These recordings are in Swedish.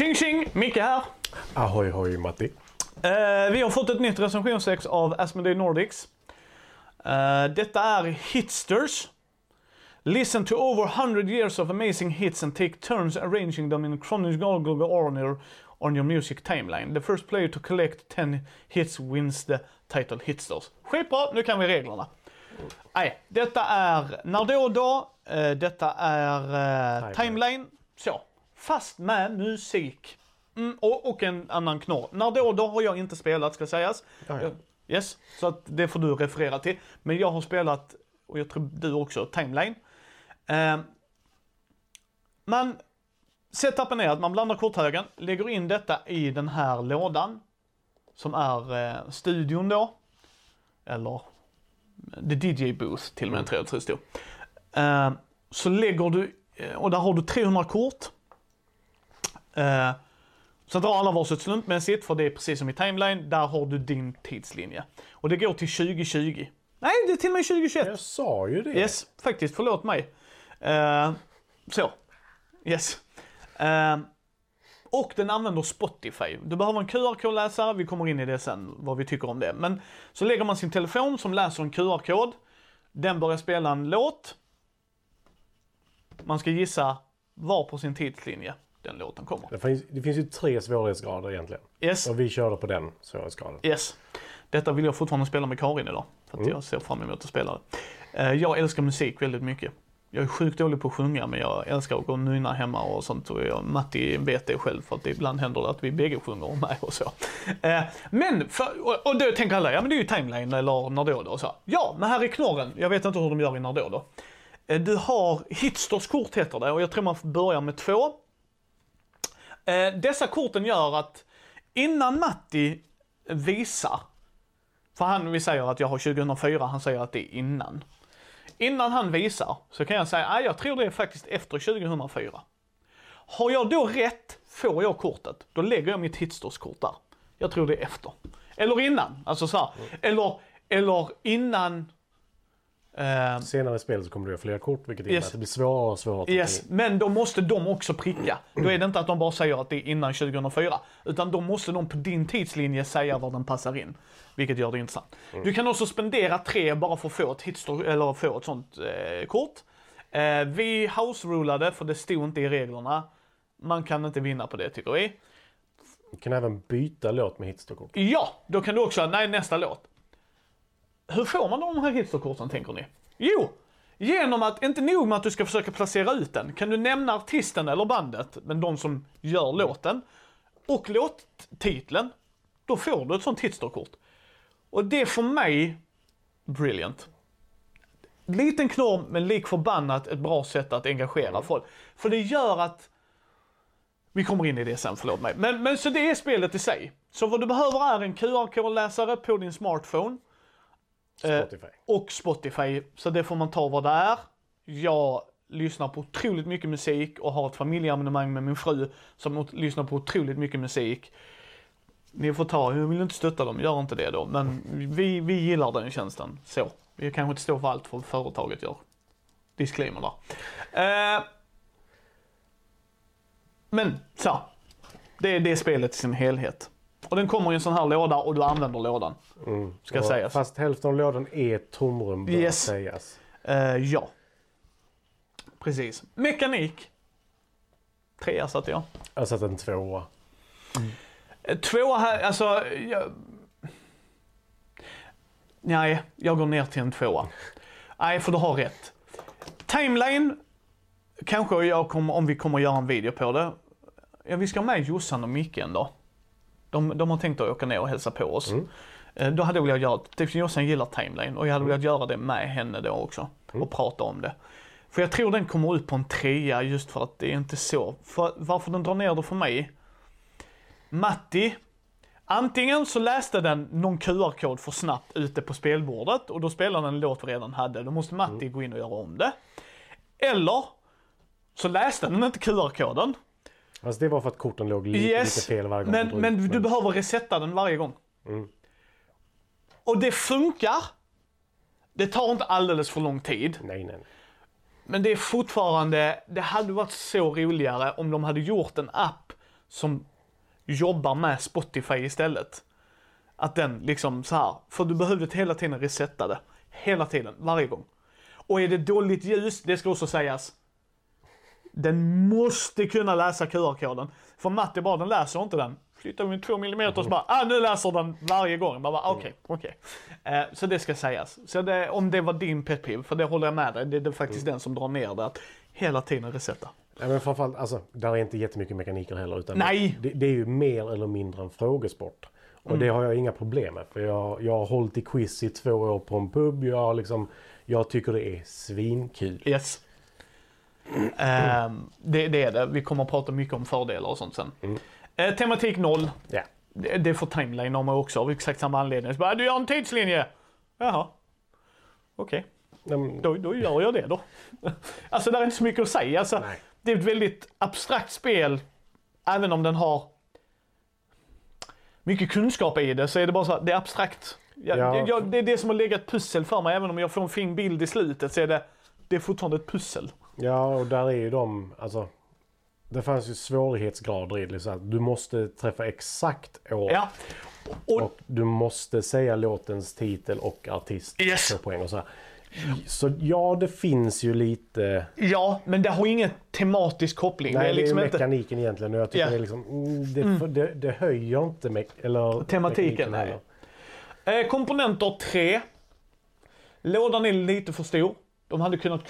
Tjing tjing! Micke här. Ahoy hoj Matti. Eh, vi har fått ett nytt recensionsex av Asmodee Nordics. Eh, detta är Hitsters. Listen to over 100 years of amazing hits and take turns arranging them in chronological order on your music timeline. The first player to collect 10 hits wins the title Hitsters. Skitbra, nu kan vi reglerna. Nej, detta är När då och då. Eh, detta är eh, Timeline. timeline. Så. Fast med musik. Mm, och, och en annan knorr. När då då har jag inte spelat ska sägas. Ja, ja. Yes, så att det får du referera till. Men jag har spelat, och jag tror du också, Timeline. Eh, man, setupen är att man blandar korthögen, lägger in detta i den här lådan. Som är eh, studion då. Eller the DJ booth till och med tror jag det stod. Eh, så lägger du, eh, och där har du 300 kort. Eh, så drar alla varsitt slumpmässigt, för det är precis som i timeline, där har du din tidslinje. Och det går till 2020. Nej, det är till och med 2021. Jag sa ju det. Yes, faktiskt. Förlåt mig. Eh, så. Yes. Eh, och den använder Spotify. Du behöver en QR-kodläsare, vi kommer in i det sen, vad vi tycker om det. Men så lägger man sin telefon som läser en QR-kod. Den börjar spela en låt. Man ska gissa var på sin tidslinje den låten kommer. Det finns, det finns ju tre svårighetsgrader egentligen. Yes. Och vi körde på den svårighetsgraden. Yes. Detta vill jag fortfarande spela med Karin idag. För att Mm. jag ser fram emot att spela det. Eh, Jag älskar musik väldigt mycket. Jag är sjukt dålig på att sjunga men jag älskar att gå och nynna hemma och sånt. Och jag, Matti vet det själv för att det ibland händer det att vi bägge sjunger och med och så. Eh, Men, för, och, då tänker alla, ja men det är ju timeline eller då. och Så. Ja, men här är knorren. Jag vet inte hur de gör i då. Eh, Du har Hitsters kort heter det och jag tror man får börja med två. Eh, Dessa korten gör att innan Matti visar, för han, vi säger att jag har 2004, han säger att det är innan. Innan han visar så kan jag säga, nej jag tror det är faktiskt efter 2004. Har jag då rätt får jag kortet, då lägger jag mitt Hitsters-kort där. Jag tror det är efter. Eller innan, alltså så här. Eller, eller innan eh, Senare i spelet så kommer du göra fler kort vilket innebär Yes. att det blir svårare och svårare Yes, men då måste de också pricka. Då är det inte att de bara säger att det är innan 2004. Utan då måste de på din tidslinje säga var den passar in. Vilket gör det intressant. Du kan också spendera tre bara för att få ett, hitstore, eller få ett sånt eh, kort. Eh, vi house-rulade, för det stod inte i reglerna. Man kan inte vinna på det tycker vi. Du kan även byta låt med hitstokort. Ja, då kan du också, nej nästa låt. Hur får man de här hitsterkorten tänker ni? Jo, genom att, inte nog med att du ska försöka placera ut den, kan du nämna artisten eller bandet, men de som gör låten, och låttiteln, då får du ett sånt hitsterkort. Och det är för mig, brilliant. Liten knorr, men lik förbannat ett bra sätt att engagera folk. För det gör att vi kommer in i det sen, förlåt mig. Men, men så det är spelet i sig. Så vad du behöver är en QR-kodläsare på din smartphone. Eh, Spotify. och Spotify. Så det får man ta vad det är. Jag lyssnar på otroligt mycket musik och har ett familjeabonnemang med min fru som lyssnar på otroligt mycket musik. Ni får ta, jag vill inte stötta dem, gör inte det då. Men vi, vi gillar den tjänsten. Så. Vi kanske inte står för allt vad företaget gör. Disclaimer där. Eh, men så. Det är det spelet i sin helhet. Och den kommer i en sån här låda och du använder lådan. Ska Och sägas. Fast hälften av lådan är ett tomrum bör Yes. sägas. Eh, ja. Precis. Mekanik. Trea satte jag. Jag har satt en tvåa. Eh, Tvåa här, alltså... Jag... Nej, jag går ner till en tvåa. Nej, för du har rätt. Timeline, kanske jag kommer, om vi kommer göra en video på det. Ja, vi ska ha med Jossan och Micke en dag. De, de har tänkt att åka ner och hälsa på oss. Eh, Då hade jag velat göra, det Jossan gillar Timeline och jag hade velat göra det med henne då också. Och prata om det. För jag tror den kommer ut på en trea just för att det är inte så. För, varför den drar ner det för mig? Matti, antingen så läste den någon QR-kod för snabbt ute på spelbordet och då spelade den en låt vi redan hade. Då måste Matti gå in och göra om det. Eller så läste den inte QR-koden. Alltså det var för att korten låg lite, Yes, lite fel varje gång. men, du men du behöver resetta den varje gång. Och det funkar. Det tar inte alldeles för lång tid. Nej, nej. nej. Men det är fortfarande, det hade varit så roligare om de hade gjort en app som jobbar med Spotify istället. Att den liksom så här, för du behövde hela tiden resetta det. Hela tiden, varje gång. Och är det dåligt ljus, det ska också sägas. Den måste kunna läsa QR-koden. För Matti bara, den läser inte den. Flyttar vi två millimeter så bara, ah nu läser den varje gång. Bara, okej, okej. Eh, så det ska sägas. Så det, om det var din pet peeve, för det håller jag med dig, det är det faktiskt den som drar ner det. Att hela tiden resetta. Ja, men framförallt, alltså, där är inte jättemycket mekaniker heller. Utan Nej. Det, det är ju mer eller mindre en frågesport. Och det har jag inga problem med. För jag, jag har hållit i quiz i två år på en pub. Jag, liksom, jag tycker det är svinkul. Yes. Ehm, det, det är det. Vi kommer att prata mycket om fördelar och sånt sen. Eh, tematik 0. Ja. Det, det får timeline om också av exakt samma anledning. Så bara, du gör en tidslinje. Jaha. Okej, Nej, men, då, då gör jag det då. alltså det är inte så mycket att säga. Alltså, Nej. det är ett väldigt abstrakt spel. Även om den har mycket kunskap i det så är det bara så att det är abstrakt. Jag, Ja. jag, det är det som har legat pussel för mig. Även om jag får en fin bild i slutet så är det, det är fortfarande ett pussel. Ja, och där är ju de, alltså. Det fanns ju svårighetsgrader i det. Liksom, att du måste träffa exakt år. Ja. Och, Och du måste säga låtens titel och artist. Yes. för poäng och så, här. så ja, det finns ju lite. ja, men det har ingen tematisk koppling. Nej, det är liksom det är inte... mekaniken egentligen. Och jag tycker Ja. det, är liksom, mm, det, för- det, det höjer inte me- eller Tematiken, nej. Eh, komponenter 3. Lådan är lite för stor. De hade kunnat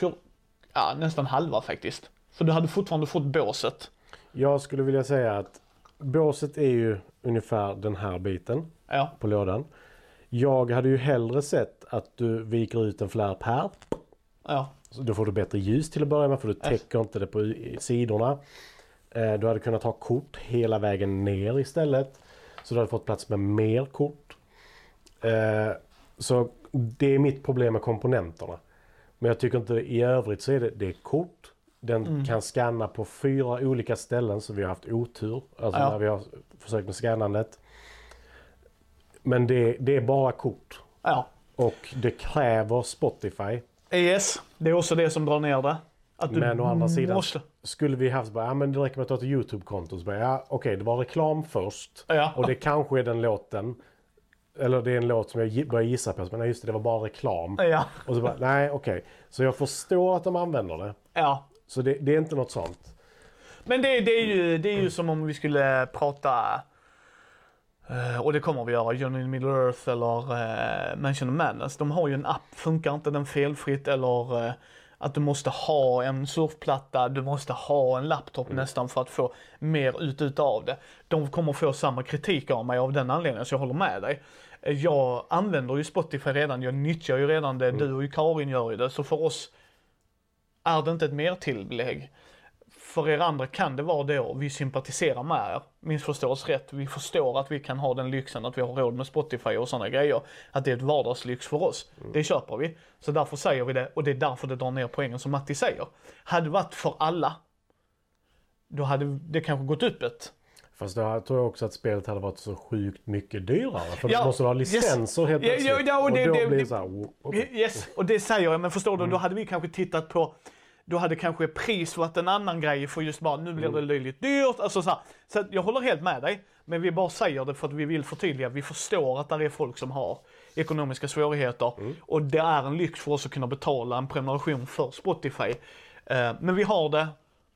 ja, nästan halva faktiskt. För du hade fortfarande fått båset. Jag skulle vilja säga att båset är ju ungefär den här biten Ja, på lådan. Jag hade ju hellre sett att du viker ut en flärp här. ja, Så då får du bättre ljus till att börja med för du täcker inte det på sidorna. Eh, Du hade kunnat ha kort hela vägen ner istället. Så du hade fått plats med mer kort. Eh, Så det är mitt problem med komponenterna. Men jag tycker inte i övrigt så är det, det är kort. Den kan scanna på fyra olika ställen så vi har haft otur. Alltså Ja. när vi har försökt med scannandet. Men det, det är bara kort. ja. Och det kräver Spotify. Yes, det är också det som drar ner det. Att du Men å andra sidan måste... skulle vi haft bara, ja men det räcker med att ta ett YouTube-konto. Så bara, ja okej det var reklam först. Ja. Och det kanske är den låten. Eller det är en låt som jag börjar gissa på. Men nej just det, det var bara reklam. Ja, Och så bara, nej okej. Så jag förstår att de använder det. ja. Så det, det är inte något sånt. Men det, det, är ju, det är ju som om vi skulle prata, eh, och det kommer vi göra, Johnny Middle Earth eller uh, Mansion of Madness. De har ju en app, funkar inte den felfritt eller eh, att du måste ha en surfplatta, du måste ha en laptop nästan för att få mer ut utav det. De kommer få samma kritik av mig av den anledningen, så jag håller med dig. Jag använder ju Spotify redan, jag nyttjar ju redan det, du och Karin gör ju det, så för oss är det inte ett mertillägg. För er andra kan det vara det och vi sympatiserar med er. Missförstå oss rätt. Vi förstår att vi kan ha den lyxen, att vi har råd med Spotify och sådana grejer. Att det är ett vardagslyx för oss. Det köper vi. Så därför säger vi det och det är därför det drar ner poängen som Matti säger. Hade det varit för alla, då hade det kanske gått upp ett. Fast då tror jag också att spelet hade varit så sjukt mycket dyrare. För Ja, du måste ha yes. licenser helt Ja, ja, plötsligt. ja, och och det- då det- blir det så här, okej. Yes, och det säger jag, men förstår du, Mm. då hade vi kanske tittat på då hade kanske pris varit en annan grej för just bara nu blir Mm. det löjligt dyrt. Alltså så, här. så jag håller helt med dig. Men vi bara säger det för att vi vill förtydliga. Vi förstår att det är folk som har ekonomiska svårigheter. Mm. Och det är en lyx för oss att kunna betala en prenumeration för Spotify. Eh, men vi har det.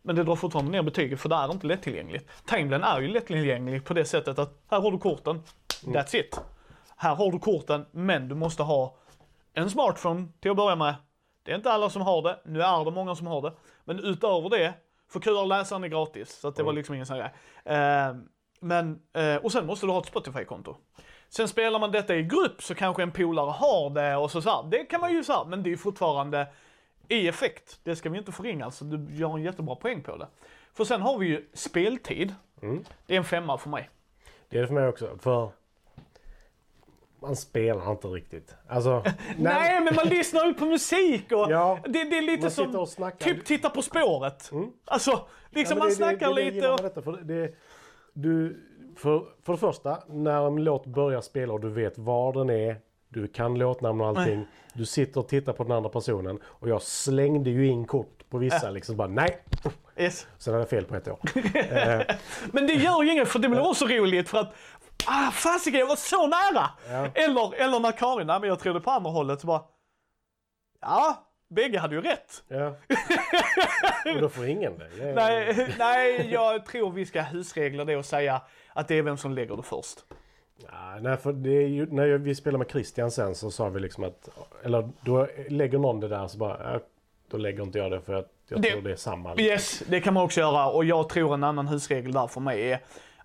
Men det drar fortfarande ner betyget för det är inte lättillgängligt. Timeline är ju lättillgänglig på det sättet att här har du korten. Mm. That's it. Här har du korten men du måste ha en smartphone till att börja med. Det är inte alla som har det, nu är det många som har det. Men utöver det, för QR-läsaren är gratis. Så att det var liksom ingen sån grej. Eh, men, eh, och sen måste du ha ett Spotify-konto. Sen spelar man detta i grupp så kanske en polare har det och så, så här. Det kan man ju säga, men det är fortfarande i effekt. Det ska vi inte förringa, så du gör en jättebra poäng på det. För sen har vi ju speltid. Det är en femma för mig. Det är det för mig också. För man spelar inte riktigt. Alltså, Nej, men man lyssnar ju på musik och Ja, det, det är lite man som typ titta på spåret. Alltså, liksom Ja, man det- snackar det, det, lite och... Detta, för det, du, för, för det första, när en låt börjar spela och du vet var den är, du kan låtnamn och allting. Du sitter och tittar på den andra personen och jag slängde ju in kort på vissa liksom bara nej. Yes. Sen hade jag fel på ett år. Men det gör ju inget för det blir också roligt för att Ah, fasiken, jag var så nära! Ja. Eller, eller när Karin, nej men jag tror det på andra hållet, så bara... Ja, bägge hade ju rätt. Ja. Och då får ingen det. Nej, nej, jag tror vi ska ha husregler det och säga att det är vem som lägger det först. Ja, nej, för det är ju, när vi spelade med Christian sen så sa vi liksom att, eller då lägger någon det där så bara, ja, då lägger inte jag det för att jag Det- tror det är samma. liksom. Yes, det kan man också göra och jag tror en annan husregel där för mig är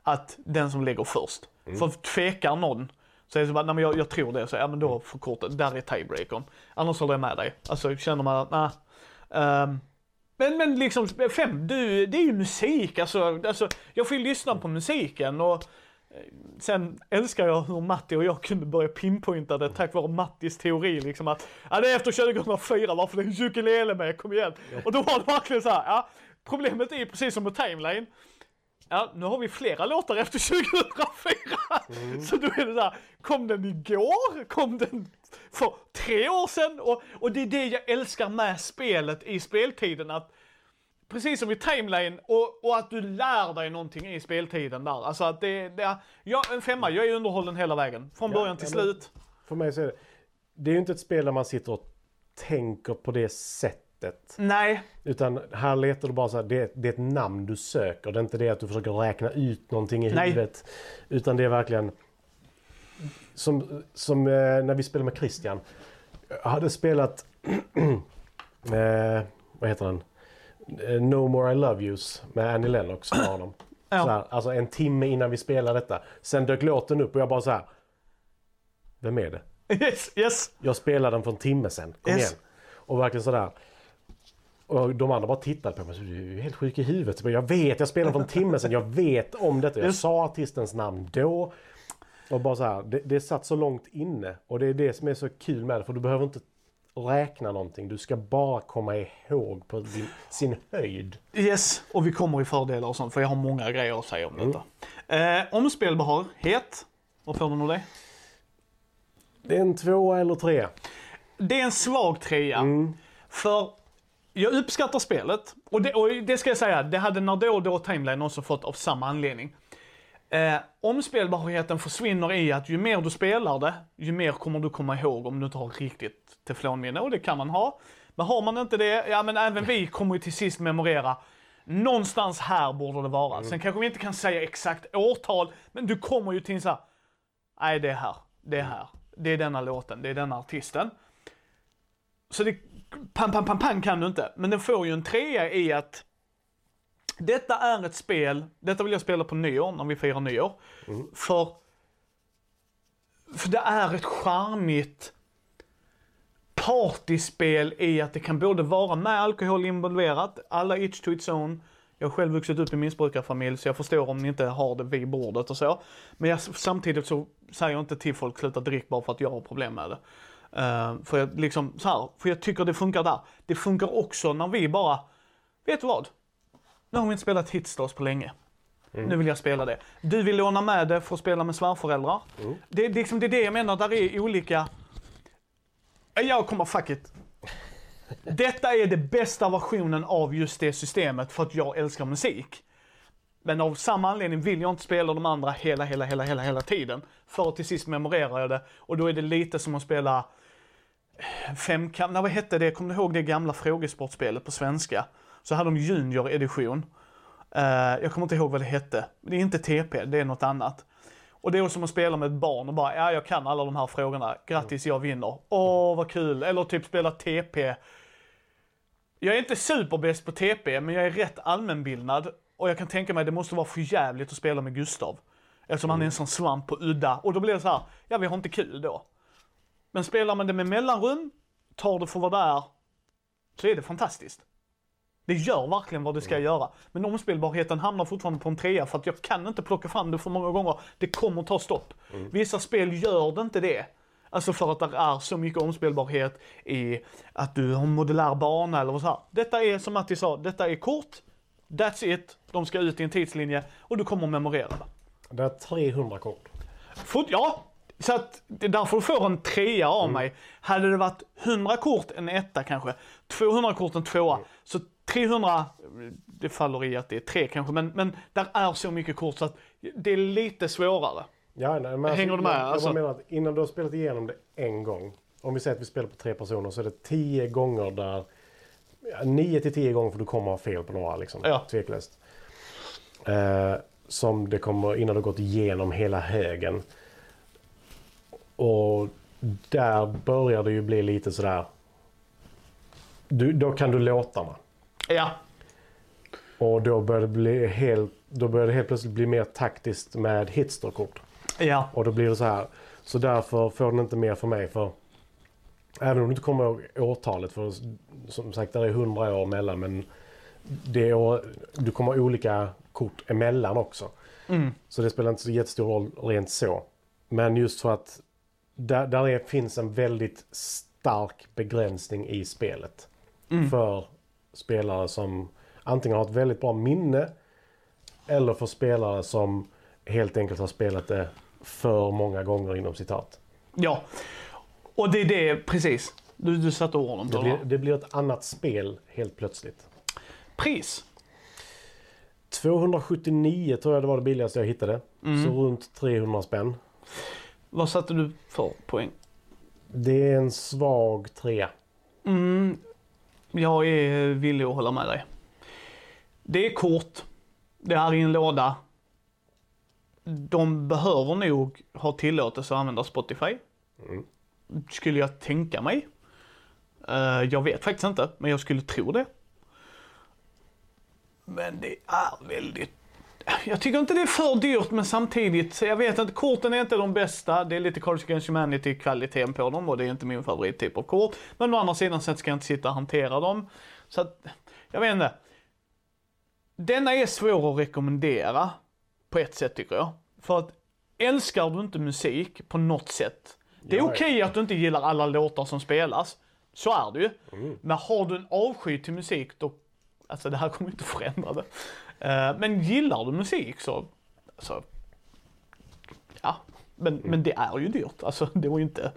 att den som lägger först. För tvekar någon så är det så bara, nej men jag, jag tror det, så ja men då förkortat, där är tiebreakern. Annars håller jag med dig. Alltså känner man att, nej. Ehm, men, men liksom, fem, du, det är ju musik alltså, alltså. Jag får ju lyssna på musiken och Sen älskar jag hur Matti och jag kunde börja pinpointa det tack vare Mattis teori liksom att ja, det är efter 2004, varför det är ukulele med, kom igen. Och då var det verkligen så här, ja, problemet är precis som med Timeline. Ja, nu har vi flera låtar efter 2004. Så då är det så här, kom den igår? Kom den för tre år sedan? Och, och det är det jag älskar med spelet i speltiden. Att Precis som i Timeline och, och att du lär dig någonting i speltiden där. Alltså att det, det ja, en femma, jag är underhållen hela vägen. Från början till ja, slut. För mig så är det, det är ju inte ett spel där man sitter och tänker på det sättet. Nej, Utan här letar du bara så här, det, det är ett namn du söker. Det är inte det att du försöker räkna ut någonting i Nej. huvudet. Utan det är verkligen som, som eh, när vi spelade med Christian. Jag hade spelat, eh, vad heter den? Eh, No More I Love Yous med Annie Lennox med honom. Ja. Så här, alltså en timme innan vi spelade detta. Sen dök låten upp och jag bara så här. Vem är det? yes, yes. Jag spelade den för en timme sen. Kom Yes. igen. Och verkligen sådär. Och de andra bara tittade på mig. Så, du är ju helt sjuk i huvudet. Jag vet, jag spelade för en timme sen. Jag vet om detta. Jag sa artistens namn då. Och bara så här, det, det satt så långt inne. Och det är det som är så kul med det. För du behöver inte räkna någonting. Du ska bara komma ihåg på din, sin höjd. Yes, och vi kommer i fördelar och sånt för jag har många grejer att säga om detta. Eh, omspelbarhet, vad får den av det? Det är en tvåa eller trea. Det är en svag trea. För jag uppskattar spelet. Och det, och det ska jag säga, det hade när då och Timeline också fått av samma anledning. Eh, omspelbarheten försvinner i att ju mer du spelar det, ju mer kommer du komma ihåg om du inte har riktigt teflonminne. Och det kan man ha. Men har man inte det, ja men även vi kommer ju till sist memorera. Någonstans här borde det vara. Sen kanske vi inte kan säga exakt årtal, men du kommer ju till en så här, nej det är här, det är här, det är denna låten, det är denna artisten. Så det, pang, pang, pang, pang kan du inte. Men den får ju en trea i att detta är ett spel, detta vill jag spela på nyår, när vi firar nyår. För, för det är ett charmigt partyspel i att det kan både vara med alkohol involverat, alla each to its own. Jag har själv vuxit upp i missbrukarfamilj så jag förstår om ni inte har det vid bordet och så. Men jag, samtidigt så säger jag inte till folk sluta dricka bara för att jag har problem med det. Eh, för, jag, liksom, så här, för jag tycker det funkar där. Det funkar också när vi bara, vet du vad? Nu har vi inte spelat Hitstars på länge. Nu vill jag spela det. Du vill låna med det för att spela med svärföräldrar. Det, är liksom, det är det jag menar, där är olika... Jag kommer, fuck it. Detta är den bästa versionen av just det systemet för att jag älskar musik. Men av samma anledning vill jag inte spela de andra hela, hela, hela, hela, hela tiden. För till sist memorerar jag det. Och då är det lite som att spela femkamp... Vad hette det? Kommer du ihåg det gamla frågesportspelet på svenska? Så hade de junior edition. Eh, jag kommer inte ihåg vad det hette. Det är inte TP, det är något annat. Och det är som att spela med ett barn och bara, ja jag kan alla de här frågorna. Grattis, jag vinner. Åh, vad kul. Eller typ spela TP. Jag är inte superbäst på TP, men jag är rätt allmänbildad. Och jag kan tänka mig det måste vara för jävligt att spela med Gustav. Eftersom han är en sån svamp på udda. Och då blir det så här, ja vi har inte kul då. Men spelar man det med mellanrum, tar det för vad det är, så är det fantastiskt. Det gör verkligen vad det ska göra. Men omspelbarheten hamnar fortfarande på en trea för att jag kan inte plocka fram det för många gånger. Det kommer ta stopp. Vissa spel gör det inte det. Alltså för att det är så mycket omspelbarhet i att du har modulär bana eller så här. Detta är som Matti sa, detta är kort. That's it. De ska ut i en tidslinje och du kommer memorera det. Det är 300 kort. Fort, ja, Så att det är därför du får en trea av mig. Hade det varit 100 kort, en etta kanske. 200 kort, en tvåa. Så 300, det faller i att det är tre kanske, men, men där är så mycket kort så att det är lite svårare. Ja, nej, men Hänger du med? Jag, jag Alltså- menar att innan du har spelat igenom det en gång. Om vi säger att vi spelar på tre personer så är det tio gånger där... Nio till tio gånger för du kommer ha fel på några liksom. Ja. Tveklöst. Eh, som det kommer innan du har gått igenom hela högen. Och där börjar det ju bli lite sådär... Du, då kan du låtarna. Ja, Och då börjar det bli helt, då börjar det helt plötsligt bli mer taktiskt med hitsterkort. ja, Och då blir det så här. Så därför får den inte mer för mig. För även om du inte kommer ihåg årtalet. För som sagt, det är hundra år mellan. Men det är, du kommer ha olika kort emellan också. mm, Så det spelar inte så jättestor roll rent så. Men just för att där, där är, finns en väldigt stark begränsning i spelet. Mm. För spelare som antingen har ett väldigt bra minne. Eller för spelare som helt enkelt har spelat det för många gånger inom citat. ja. Och det är det, precis. Du, du satte orden Det på blir, det. det blir ett annat spel helt plötsligt. Pris. 279 tror jag det var det billigaste jag hittade. Mm. Så runt 300 spänn. Vad satte du för poäng? Det är en svag trea. Mm, jag är villig att hålla med dig. Det är kort. Det är i en låda. De behöver nog ha tillåtelse att använda Spotify. Mm. Skulle jag tänka mig. Eh, jag vet faktiskt inte, men jag skulle tro det. Men det är väldigt... Jag tycker inte det är för dyrt, men samtidigt, jag vet inte, korten är inte de bästa. Det är lite Cards Against Humanity kvaliteten på dem och det är inte min favorittyp av kort. Men å andra sidan så ska jag inte sitta och hantera dem. Så att, jag vet inte. Denna är svår att rekommendera på ett sätt tycker jag. För att älskar du inte musik på något sätt. Det är okej att du inte gillar alla låtar som spelas. Så är det ju. Mm. Men har du en avsky till musik då, alltså det här kommer inte förändra det. Eh, men gillar du musik så, alltså, ja. Men, men det är ju dyrt. Alltså det var ju inte,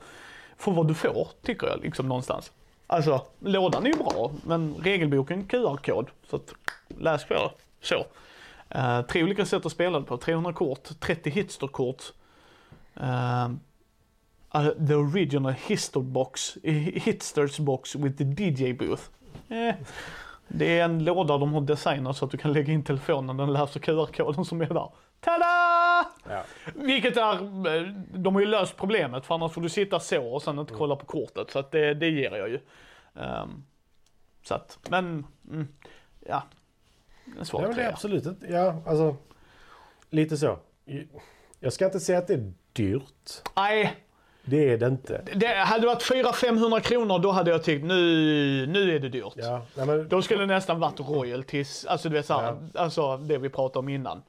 för vad du får tycker jag liksom någonstans. Alltså lådan är ju bra, men regelboken QR-kod. Så att, läs på så. Uh, tre olika sätt att spela det på. 300 kort, 30 hitsterkort. Uh, uh, the original hister box, hitsters box with the DJ booth. Eh, det är en låda de har designat så att du kan lägga in telefonen, den läser QR-koden som är där. Tada! Ja. Vilket är, eh, de har ju löst problemet för annars får du sitta så och sen inte kolla på kortet. Så att det, det ger jag ju. Ehm, så att, men, mm, ja. En svag Ja, men det är trea. absolut inte. Ja, alltså. Lite så. Jag ska inte säga att det är dyrt. Nej, Det är det inte. det hade det varit 400-500 kronor då hade jag tyckt nu, nu är det dyrt. Ja, nej, men, Då skulle det nästan varit royalties, alltså du vet såhär, alltså det vi pratade om innan.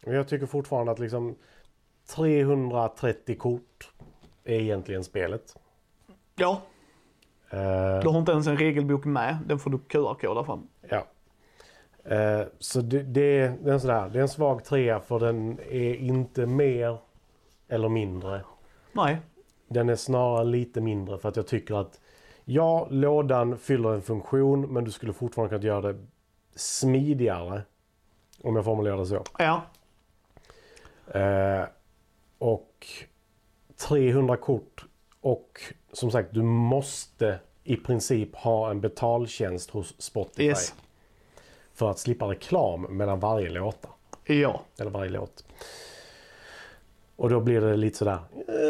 men jag tycker fortfarande att liksom 330 kort är egentligen spelet. Ja, Eh, du har inte ens en regelbok med, den får du QR-koda fram. ja. Eh, så det, det, det, är en sådär, det är en svag trea för den är inte mer eller mindre. Nej, Den är snarare lite mindre för att jag tycker att ja, lådan fyller en funktion men du skulle fortfarande kunna göra det smidigare. Om jag formulerar det så. ja, Eh, och 300 kort och som sagt du måste i princip ha en betaltjänst hos Spotify. yes, För att slippa reklam mellan varje låta. ja. Eller varje låt. Och då blir det lite sådär.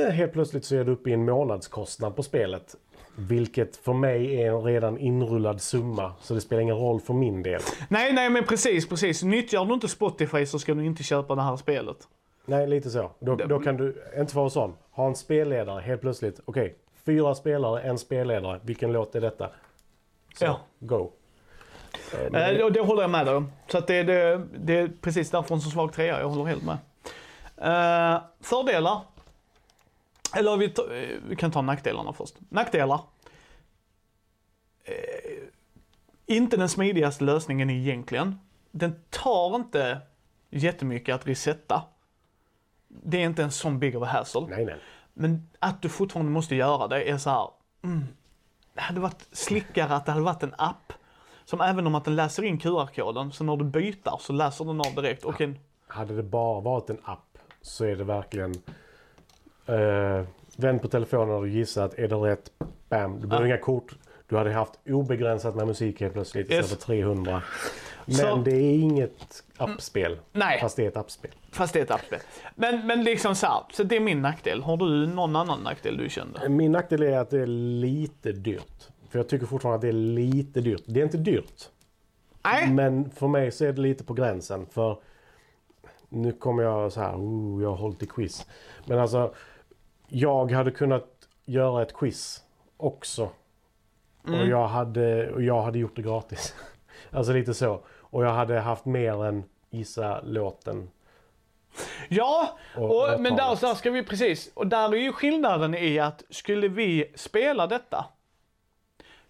Eh, helt plötsligt så är du uppe i en månadskostnad på spelet. Vilket för mig är en redan inrullad summa. Så det spelar ingen roll för min del. Nej, nej men precis, precis. Nyttjar du inte Spotify så ska du inte köpa det här spelet. Nej, lite så. Då, då kan du, inte vara sån, ha en spelledare helt plötsligt. Okej, fyra spelare, en spelledare. Vilken låt är detta? Så, Ja. go. Men- Eh, det, håller jag med dig om. Så det, det, det är precis därför en så svag trea, jag håller helt med. Eh, fördelar. Eller vi, eh, vi kan ta nackdelarna först. Nackdelar. Eh, inte den smidigaste lösningen egentligen. Den tar inte jättemycket att resetta. Det är inte en sån big of a hassle. Nej, nej. Men att du fortfarande måste göra det är så här. Mm, det hade varit slickare att det hade varit en app. Som även om att den läser in QR-koden, så när du byter så läser den av direkt. Och en, Hade det bara varit en app så är det verkligen... Eh, vänd på telefonen och gissa att är det rätt? Bam! Du behöver Ja. inga kort. Du hade haft obegränsat med musik helt plötsligt Yes. istället för 300. Men Så- det är inget appspel. nej, Fast det är ett appspel. fast det är ett appspel. Men, men liksom så här, så det är min nackdel. Har du någon annan nackdel du kände? Min nackdel är att det är lite dyrt. För jag tycker fortfarande att det är lite dyrt. Det är inte dyrt. Nej. Men för mig så är det lite på gränsen. För nu kommer jag så här, oh, jag har hållit i quiz. Men alltså, jag hade kunnat göra ett quiz också. Mm. Och, jag hade, och jag hade gjort det gratis. alltså lite så. Och jag hade haft mer än gissa låten. Ja, Och- och, men där, där ska vi precis. Och där är ju skillnaden i att skulle vi spela detta.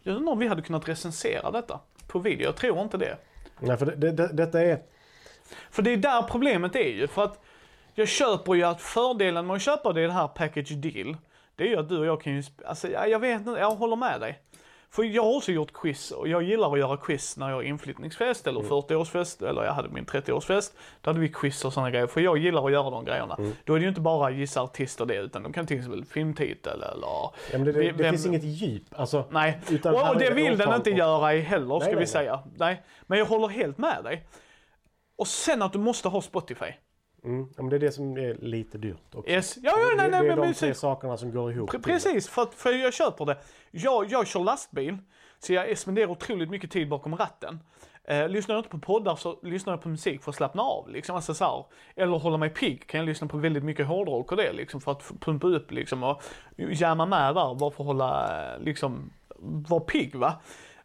Jag undrar om vi hade kunnat recensera detta på video. Jag tror inte det. Nej, för det, det, detta är... För det är där problemet är ju. För att jag köper ju att fördelen med att köpa det här package deal. Det är ju att du och jag kan ju, alltså ja, jag vet inte, jag håller med dig. För jag har också gjort quiz och jag gillar att göra quiz när jag har inflyttningsfest eller 40-årsfest eller jag hade min 30-årsfest. Då hade vi quiz och sådana grejer. För jag gillar att göra de grejerna. Då är det ju inte bara gissa artister det utan de kan till exempel filmtitel eller... Ja, men det, det, det finns inget djup. Alltså, Nej, och, och det vill den inte och- göra heller ska Nej, vi nej, säga. Nej, men jag håller helt med dig. Och sen att du måste ha Spotify. mm, ja, men det är det som är lite dyrt också. Yes. Ja, ja, nej, nej, det är men de tre sakerna som går ihop. Pre-. Precis, för, att, för jag köper det. Jag, jag kör lastbil, så jag spenderar otroligt mycket tid bakom ratten. Eh, lyssnar jag inte på poddar så lyssnar jag på musik för att slappna av. Liksom, alltså, så här, eller hålla mig pigg kan jag lyssna på väldigt mycket hårdrock och det liksom, för att pumpa upp liksom, och jamma med där bara för att hålla, liksom, vara pigg va.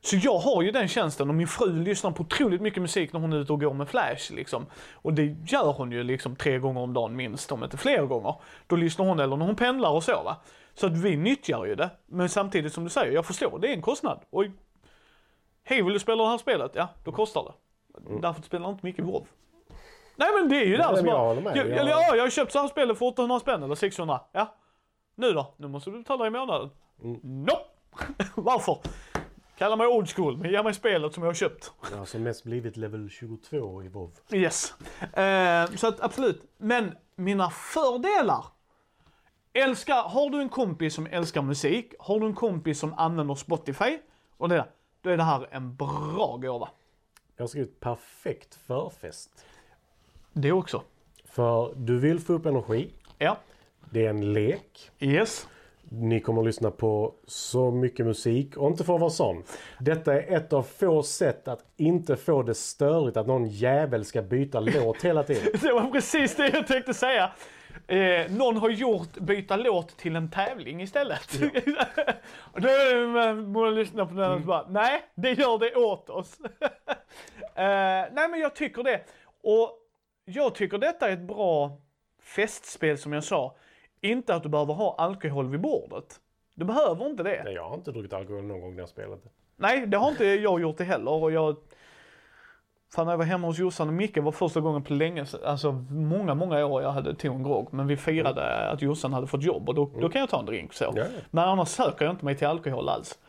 Så jag har ju den tjänsten och min fru lyssnar på otroligt mycket musik när hon är ute och går med flash liksom. Och det gör hon ju liksom tre gånger om dagen minst, om inte fler gånger. Då lyssnar hon eller när hon pendlar och så va. Så att vi nyttjar ju det. Men samtidigt som du säger, jag förstår, det är en kostnad. Och hej vill du spela det här spelet? Ja, då kostar det. Därför spelar jag inte mycket WoW. Nej men det är ju där Nej, som jag jag, Jag- ja, jag har köpt så här spelet för 800 spänn eller 600. Ja. Nu då? Nu måste du betala i månaden. Mm. Nope! Varför? Kalla mig old school, men ge mig spelet som jag har köpt. Jag har som mest blivit level 22 i WoW. Yes. Eh, så att absolut. Men mina fördelar. Älskar, har du en kompis som älskar musik, har du en kompis som använder Spotify, och det, då är det här en bra gåva. Jag har skrivit perfekt förfest. Det också. För du vill få upp energi. Ja. Det är en lek. Yes. Ni kommer att lyssna på så mycket musik. Och inte för att vara sån. Detta är ett av få sätt att inte få det störigt att någon jävel ska byta låt hela tiden. Det var precis det jag tänkte säga. Eh, någon har gjort byta låt till en tävling istället. det man borde lyssna på den och bara, nej, det gör det åt oss. eh, nej men jag tycker det. Och jag tycker detta är ett bra festspel som jag sa. Inte att du behöver ha alkohol vid bordet. Du behöver inte det. Nej, jag har inte druckit alkohol någon gång när jag spelat det. Nej, det har inte jag gjort det heller. Och jag, fan när jag var hemma hos Jossan och Micke var första gången på länge, alltså många, många år jag hade tog en grogg. Men vi firade att Jossan hade fått jobb och då, då kan jag ta en drink så. Ja. Men annars söker jag inte mig till alkohol alls.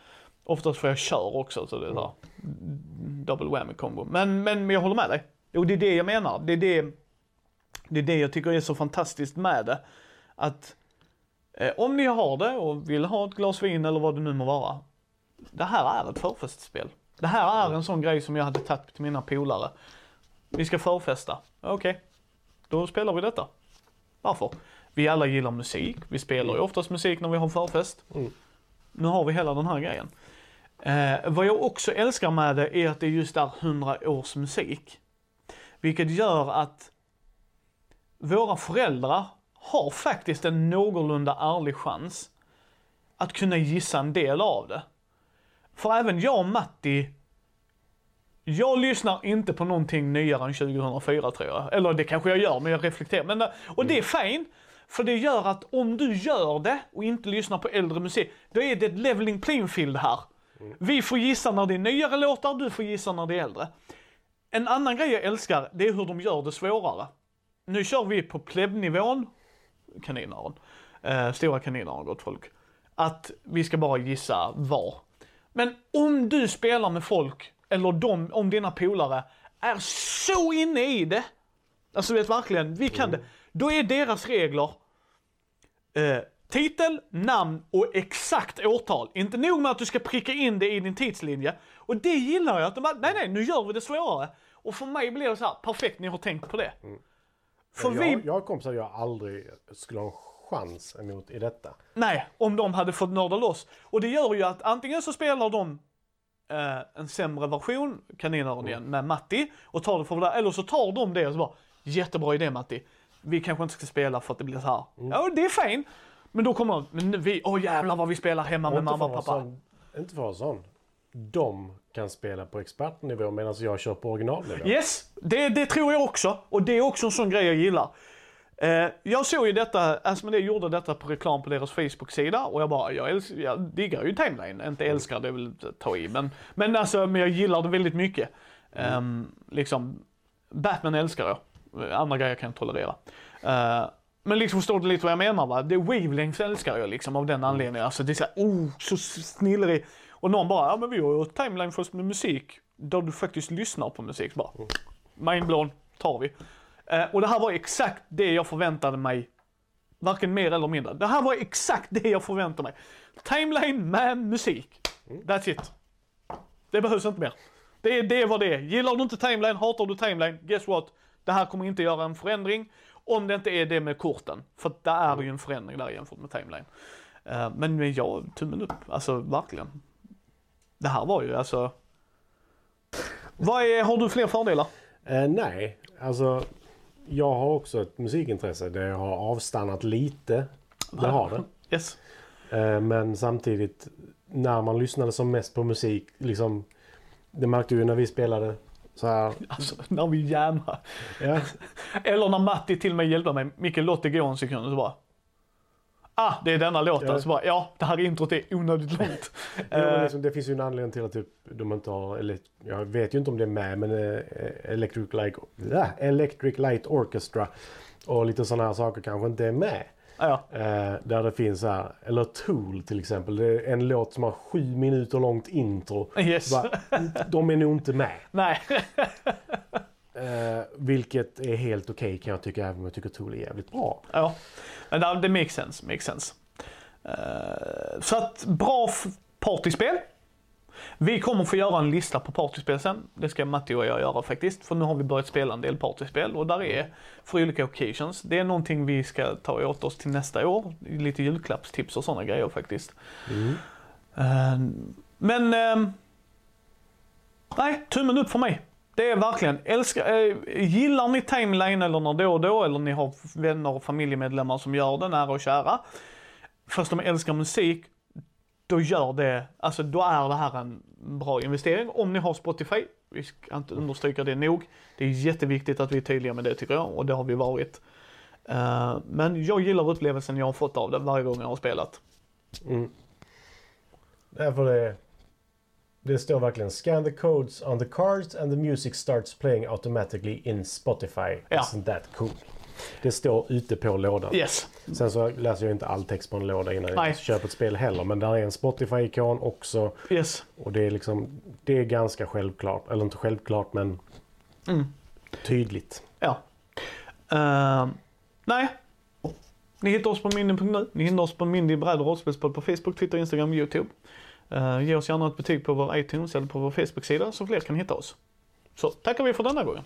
Oftast får jag kör också så det är här, double whammy combo. Men, men, men jag håller med dig. Jo, det är det jag menar. Det är det, det är det jag tycker är så fantastiskt med det. Att eh, om ni har det och vill ha ett glas vin eller vad det nu må vara. Det här är ett förfestspel. Det här är en sån grej som jag hade tagit till mina polare. Vi ska förfesta. Okej, då spelar vi detta. Varför? Vi alla gillar musik. Vi spelar ju oftast musik när vi har förfest. Mm. Nu har vi hela den här grejen. Eh, vad jag också älskar med det är att det just är 100 års musik. Vilket gör att våra föräldrar har faktiskt en någorlunda ärlig chans att kunna gissa en del av det. För även jag och Matti, jag lyssnar inte på någonting nyare än 2004 tror jag. Eller det kanske jag gör, men jag reflekterar. Men, och det är fint. För det gör att om du gör det och inte lyssnar på äldre musik, då är det ett leveling playing field här. Vi får gissa när det är nyare låtar, du får gissa när det är äldre. En annan grej jag älskar, det är hur de gör det svårare. Nu kör vi på plebnivån, kaninöron. Eh, stora kaniner har gott folk. Att vi ska bara gissa var. Men om du spelar med folk, eller de, om dina polare är så inne i det. Alltså vet verkligen, vi kan det. Då är deras regler eh, titel, namn och exakt årtal. Inte nog med att du ska pricka in det i din tidslinje. Och det gillar jag, att de bara, nej nej, nu gör vi det svårare. Och för mig blir det så här, perfekt, ni har tänkt på det. För jag, vi, jag har kompisar jag aldrig skulle ha en chans emot i detta. nej, om de hade fått nörda loss. Och det gör ju att antingen så spelar de eh, en sämre version, kaninöron igen, med Matti och tar det för det, eller så tar de det och så bara, jättebra idé Matti. Vi kanske inte ska spela för att det blir så här. Ja, det är fint. Men då kommer de, men vi, åh jävlar vad vi spelar hemma med inte, mamma och pappa. sån, inte för att vara sån. De kan spela på expertnivå medan jag kör på originalnivå. Yes, det, det tror jag också. Och det är också en sån grej jag gillar. Eh, jag såg ju detta, Asmodee gjorde detta på reklam på deras Facebook-sida och jag bara, jag, älskar, jag diggar ju Timeline. Inte älskar, det att ta i, men, men alltså, men jag gillar det väldigt mycket. Ehm, liksom, Batman älskar jag. Andra grejer kan jag tolerera. Eh, men liksom förstår du lite vad jag menar va? Det Wavelengths älskar jag liksom av den anledningen. Alltså det är såhär, oh, så snillrig. Och någon bara, ja men vi har ju timeline först med musik. Där du faktiskt lyssnar på musik. Så bara, mindblown, tar vi. Eh, och det här var exakt det jag förväntade mig. Varken mer eller mindre. Det här var exakt det jag förväntade mig. Timeline med musik. That's it. Det behövs inte mer. Det är det vad det är. Gillar du inte timeline, hatar du timeline, guess what? Det här kommer inte göra en förändring. Om det inte är det med korten. För att det är ju en förändring där jämfört med timeline. Eh, men jag, tummen upp. Alltså verkligen. Det här var ju alltså. Vad är, har du fler fördelar? Eh, nej, alltså jag har också ett musikintresse. Det har avstannat lite. Det har det. Yes. Eh, men samtidigt när man lyssnade som mest på musik, liksom, det märkte du när vi spelade så här. Alltså när vi jammar. Ja, Eller när Matti till och med hjälpte mig. Micke låt det gå en sekund och så bara. Ah, det är denna låten. Ja. Så bara, ja, det här introt är onödigt långt. ja, Eh, liksom, det finns ju en anledning till att typ, de inte har, eller, jag vet ju inte om det är med, men eh, Electric, Light, äh, Electric Light Orchestra och lite sådana här saker kanske inte är med. ja, Eh, där det finns här, eller Tool till exempel. Det är en låt som har sju minuter långt intro. yes. Bara, de är nog inte med. Nej. Eh, vilket är helt okej kan jag tycka, även om jag tycker Tool är jävligt bra. ja. Men det, makes sense, makes sense. Eh, så att bra partyspel. Vi kommer få göra en lista på partyspel sen. Det ska Matti och jag göra faktiskt. För nu har vi börjat spela en del partyspel och där är för olika occasions. Det är någonting vi ska ta åt oss till nästa år. Lite julklappstips och sådana grejer faktiskt. Eh, men ehm, nej, tummen upp för mig. Det är verkligen, älskar, äh, gillar ni timeline eller när då och då eller ni har vänner och familjemedlemmar som gör det, nära och kära. Fast de älskar musik, då gör det, alltså då är det här en bra investering. Om ni har Spotify, vi ska inte understryka det nog. Det är jätteviktigt att vi är tydliga med det tycker jag och det har vi varit. Uh, men jag gillar upplevelsen jag har fått av det varje gång jag har spelat. Mm. Därför det, det står verkligen Scan the codes on the cards and the music starts playing automatically in Spotify. Ja. Isn't that cool? Det står ute på lådan. Yes, Sen så läser jag inte all text på en låda innan Nej. jag köper ett spel heller. Men där är en Spotify-ikon också. yes. Och det är liksom, det är ganska självklart. Eller inte självklart men Mm. tydligt. Ja. Uh, nej. Ni hittar oss på mindy.nu. Ni hittar oss på Mindy bräd och på Facebook, Twitter, Instagram, YouTube. Uh, ge oss gärna ett betyg på vår iTunes eller på vår Facebook-sida så fler kan hitta oss. Så tackar vi för denna gången.